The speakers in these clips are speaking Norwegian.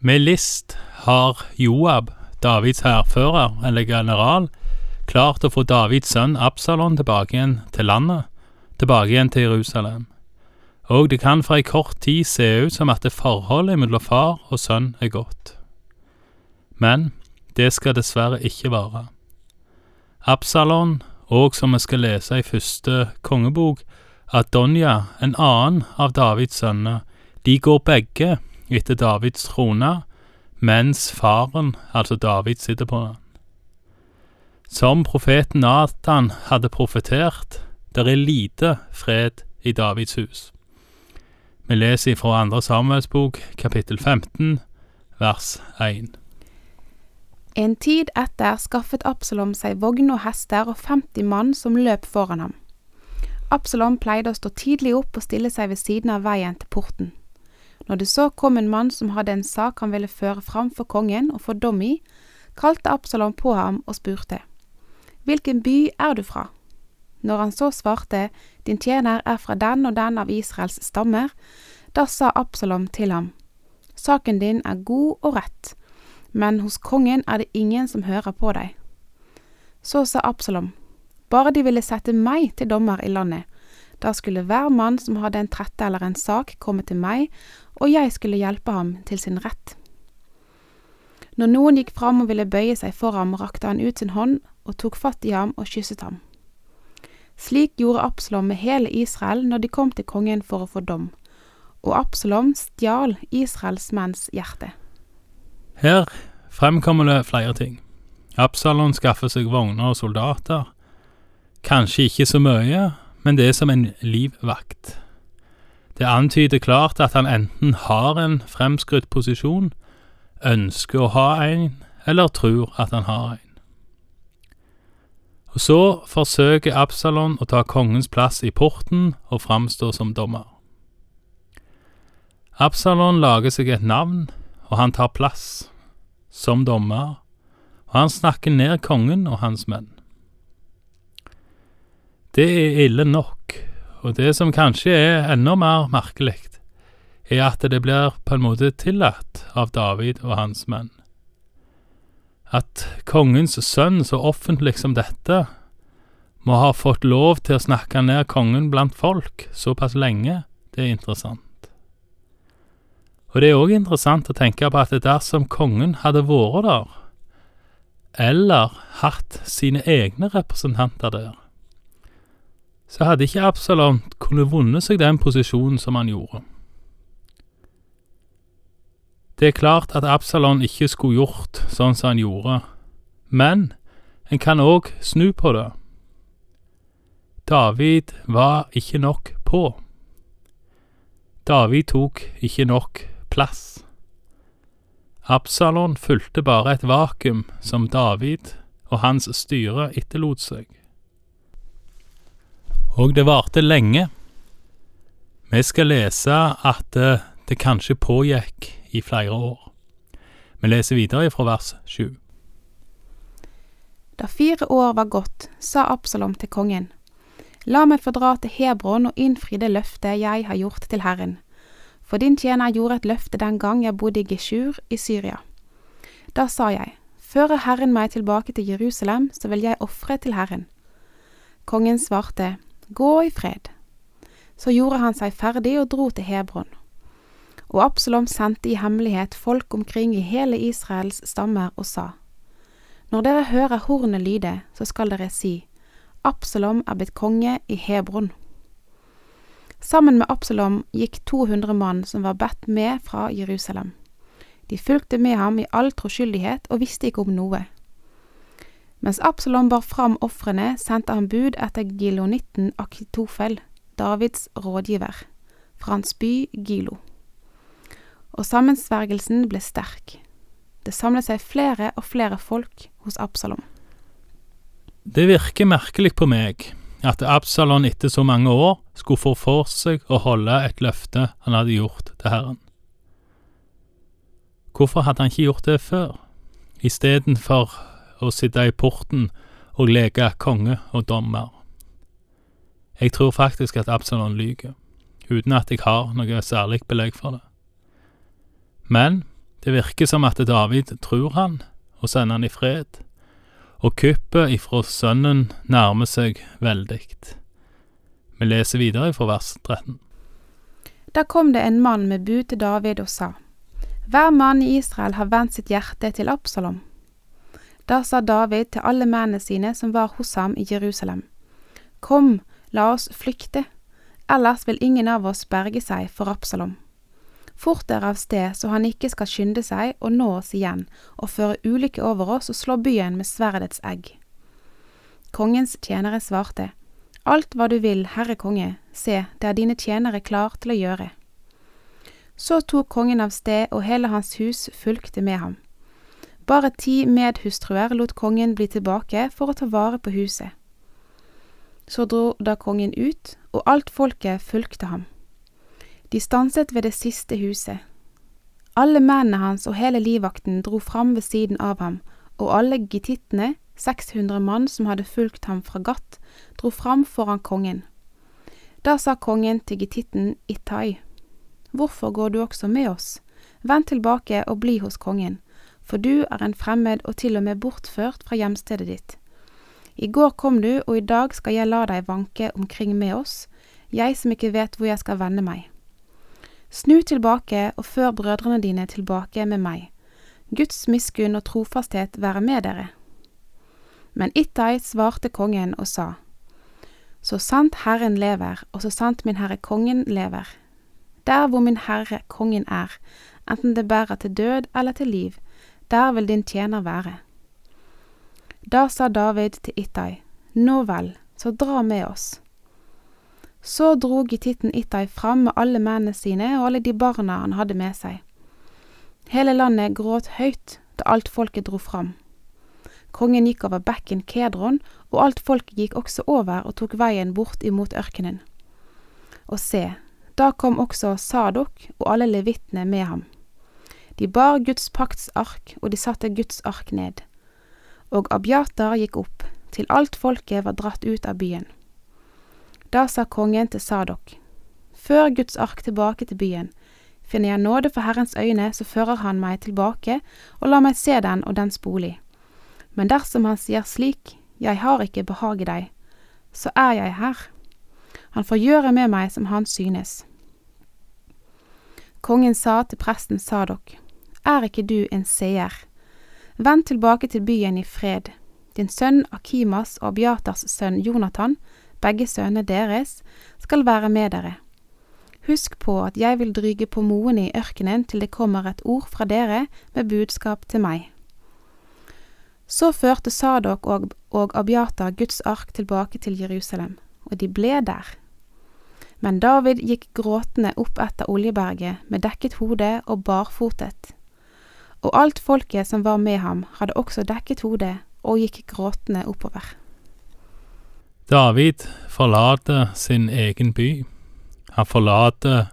Med list har Joab, Davids hærfører eller general, klart å få Davids sønn Absalon tilbake igjen til landet, tilbake igjen til Jerusalem. Og det kan for ei kort tid se ut som at det forholdet mellom far og sønn er godt. Men det skal dessverre ikke vare. Absalon, og som vi skal lese i første kongebok, Adonja, en annen av Davids sønner, de går begge etter Davids trone, mens faren, altså David, sitter på den. Som profeten Nathan hadde profetert, der er lite fred i Davids hus. Vi leser fra andre samarbeidsbok, kapittel 15, vers 1. En tid etter skaffet Absalom seg vogn og hester og 50 mann som løp foran ham. Absalom pleide å stå tidlig opp og stille seg ved siden av veien til porten. Når det så kom en mann som hadde en sak han ville føre fram for kongen og få dom i, kalte Absalom på ham og spurte, Hvilken by er du fra? Når han så svarte, Din tjener er fra den og den av Israels stammer, da sa Absalom til ham, Saken din er god og rett, men hos kongen er det ingen som hører på deg. Så sa Absalom, Bare de ville sette meg til dommer i landet, da skulle hver mann som hadde en trette eller en sak, komme til meg, og jeg skulle hjelpe ham til sin rett. Når noen gikk fram og ville bøye seg for ham, rakte han ut sin hånd og tok fatt i ham og kysset ham. Slik gjorde Absalom med hele Israel når de kom til kongen for å få dom, og Absalom stjal Israels menns hjerte. Her fremkommer det flere ting. Absalom skaffer seg vogner og soldater. Kanskje ikke så mye, men det er som en livvakt. Det antyder klart at han enten har en fremskrutt posisjon, ønsker å ha en, eller tror at han har en. Og så forsøker Absalon å ta kongens plass i porten og framstå som dommer. Absalon lager seg et navn, og han tar plass som dommer, og han snakker ned kongen og hans menn. Det er ille nok, og det som kanskje er enda mer merkelig, er at det blir på en måte tillatt av David og hans menn. At kongens sønn, så offentlig som dette, må ha fått lov til å snakke ned kongen blant folk såpass lenge, det er interessant. Og det er òg interessant å tenke på at dersom kongen hadde vært der, eller hatt sine egne representanter der, så hadde ikke Absalom kunnet vunnet seg den posisjonen som han gjorde. Det er klart at Absalon ikke skulle gjort sånn som han gjorde, men en kan òg snu på det. David var ikke nok på. David tok ikke nok plass. Absalon fulgte bare et vakuum som David og hans styre etterlot seg. Og det varte lenge. Vi skal lese at eh, det kanskje pågikk i flere år. Vi leser videre fra vers 7. Da fire år var gått, sa Absalom til kongen, La meg få dra til Hebron og innfri det løftet jeg har gjort til Herren. For din tjener gjorde et løfte den gang jeg bodde i Geshur i Syria. Da sa jeg, Fører Herren meg tilbake til Jerusalem, så vil jeg ofre til Herren. Kongen svarte, Gå i fred. Så gjorde han seg ferdig og dro til Hebron. Og Absalom sendte i hemmelighet folk omkring i hele Israels stammer og sa, Når dere hører hornet lyde, så skal dere si, Absalom er blitt konge i Hebron. Sammen med Absalom gikk 200 mann som var bedt med fra Jerusalem. De fulgte med ham i all troskyldighet og visste ikke om noe. Mens Absalom bar fram ofrene, sendte han bud etter gilonitten Akitofel, Davids rådgiver, fra hans by Gilo. Og sammensvergelsen ble sterk. Det samlet seg flere og flere folk hos Absalom. Det virker merkelig på meg at Absalon etter så mange år skulle få for seg å holde et løfte han hadde gjort til Herren. Hvorfor hadde han ikke gjort det før, istedenfor å sitte i porten og leke konge og dommer. Jeg tror faktisk at Absalon lyver, uten at jeg har noe særlig belegg for det. Men Det virker som at David tror han, og sender han i fred, og kuppet ifra sønnen nærmer seg veldig. Vi leser videre fra vers 13. Da kom det en mann med bud til David og sa, Hver mann i Israel har vendt sitt hjerte til Absalom. Da sa David til alle mennene sine som var hos ham i Jerusalem, Kom, la oss flykte, ellers vil ingen av oss berge seg for Absalom. Fort dere av sted, så han ikke skal skynde seg og nå oss igjen og føre ulykke over oss og slå byen med sverdets egg. Kongens tjenere svarte, Alt hva du vil, herre konge, se, det er dine tjenere klar til å gjøre. Så tok kongen av sted, og hele hans hus fulgte med ham. Bare ti medhustruer lot kongen bli tilbake for å ta vare på huset. Så dro da kongen ut, og alt folket fulgte ham. De stanset ved det siste huset. Alle mennene hans og hele livvakten dro fram ved siden av ham, og alle gitittene, 600 mann som hadde fulgt ham fra Gatt, dro fram foran kongen. Da sa kongen til gititten Itai, Hvorfor går du også med oss? Vend tilbake og bli hos kongen, for du er en fremmed og til og med bortført fra hjemstedet ditt. I går kom du, og i dag skal jeg la deg vanke omkring med oss, jeg som ikke vet hvor jeg skal vende meg. Snu tilbake og før brødrene dine tilbake med meg. Guds miskunn og trofasthet være med dere. Men Ittai svarte kongen og sa, Så sant Herren lever, og så sant min herre kongen lever. Der hvor min herre kongen er, enten det bærer til død eller til liv, der vil din tjener være. Da sa David til Ittai, Nå vel, så dra med oss. Så dro gittitten Ittai fram med alle mennene sine og alle de barna han hadde med seg. Hele landet gråt høyt da alt folket dro fram. Kongen gikk over bekken Kedron, og alt folket gikk også over og tok veien bort imot ørkenen. Og se, da kom også Sadok og alle levittene med ham. De bar Guds pakts ark, og de satte Guds ark ned. Og Abiatar gikk opp, til alt folket var dratt ut av byen. Da sa kongen til Sadok, Før Guds ark tilbake til byen, finner jeg nåde for Herrens øyne, så fører han meg tilbake og la meg se den og dens bolig. Men dersom han sier slik, Jeg har ikke behag i deg, så er jeg her. Han får gjøre med meg som han synes. Kongen sa til presten Sadok, Er ikke du en seer? Vend tilbake til byen i fred. Din sønn Akimas og Abiatars sønn Jonathan begge sønnene deres, skal være med dere. Husk på at jeg vil dryge på moene i ørkenen til det kommer et ord fra dere med budskap til meg. Så førte Sadok og, og Abiata Guds ark tilbake til Jerusalem, og de ble der. Men David gikk gråtende opp etter Oljeberget med dekket hode og barfotet. Og alt folket som var med ham, hadde også dekket hodet og gikk gråtende oppover. David forlater sin egen by. Han forlater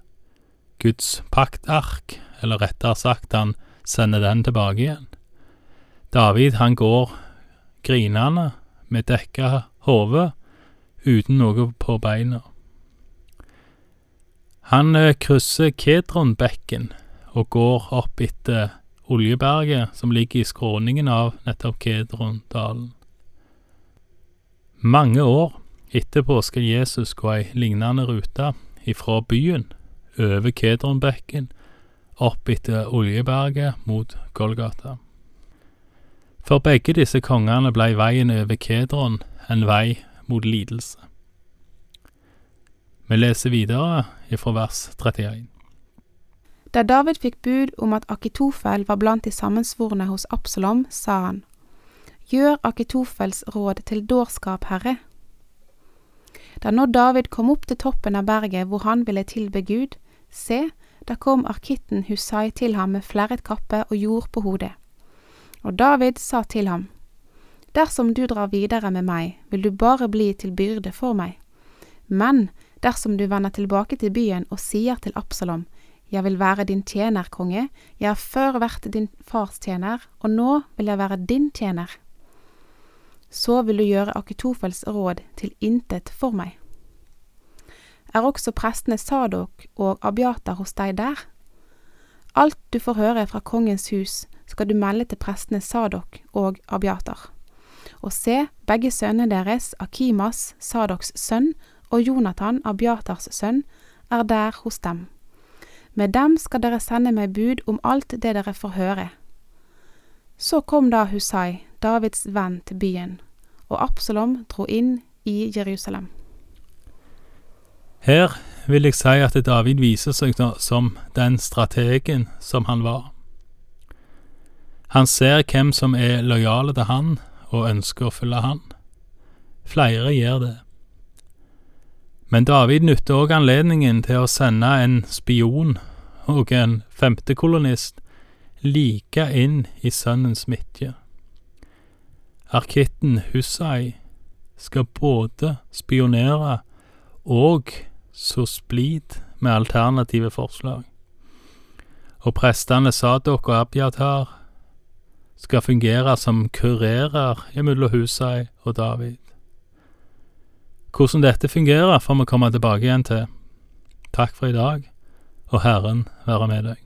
Guds paktark, eller rettere sagt, han sender den tilbake igjen. David, han går grinende med dekka hode, uten noe på beina. Han eh, krysser Kedronbekken og går opp etter Oljeberget, som ligger i skråningen av nettopp Kedrondalen. Mange år etterpå skal Jesus gå ei lignende rute ifra byen, over Kedronbekken, opp etter Oljeberget mot Golgata. For begge disse kongene blei veien over Kedron en vei mot lidelse. Vi leser videre ifra vers 31. Da David fikk bud om at Akitofel var blant de sammensvorne hos Absalom, sa han, Gjør Akitofels råd til dårskap, Herre. Da nå David kom opp til toppen av berget hvor han ville tilbe Gud, se, da kom arkitten Husai til ham med flerret kappe og jord på hodet. Og David sa til ham, Dersom du drar videre med meg, vil du bare bli til byrde for meg. Men dersom du vender tilbake til byen og sier til Absalom, Jeg vil være din tjener, konge, jeg har før vært din fars tjener, og nå vil jeg være din tjener så vil du gjøre Akitofels råd til intet for meg. Er også prestene Sadok og Abiatar hos deg der? Alt du får høre fra kongens hus, skal du melde til prestene Sadok og Abiatar. Og se, begge sønnene deres, Akimas, Sadoks sønn, og Jonathan, Abiatars sønn, er der hos dem. Med dem skal dere sende meg bud om alt det dere får høre. Så kom da Husai, Davids venn, til byen, og Absalom dro inn i Jerusalem. Her vil jeg si at David viser seg som den strategen som han var. Han ser hvem som er lojale til han og ønsker å følge han. Flere gjør det. Men David nytter òg anledningen til å sende en spion og en femtekolonist like inn i sønnens midje. Arkitten Hussai skal både spionere og så splid med alternative forslag. Og prestene Sadok og Abiatar skal fungere som kurerer mellom Husai og David. Hvordan dette fungerer, får vi komme tilbake igjen til. Takk for i dag, og Herren være med deg.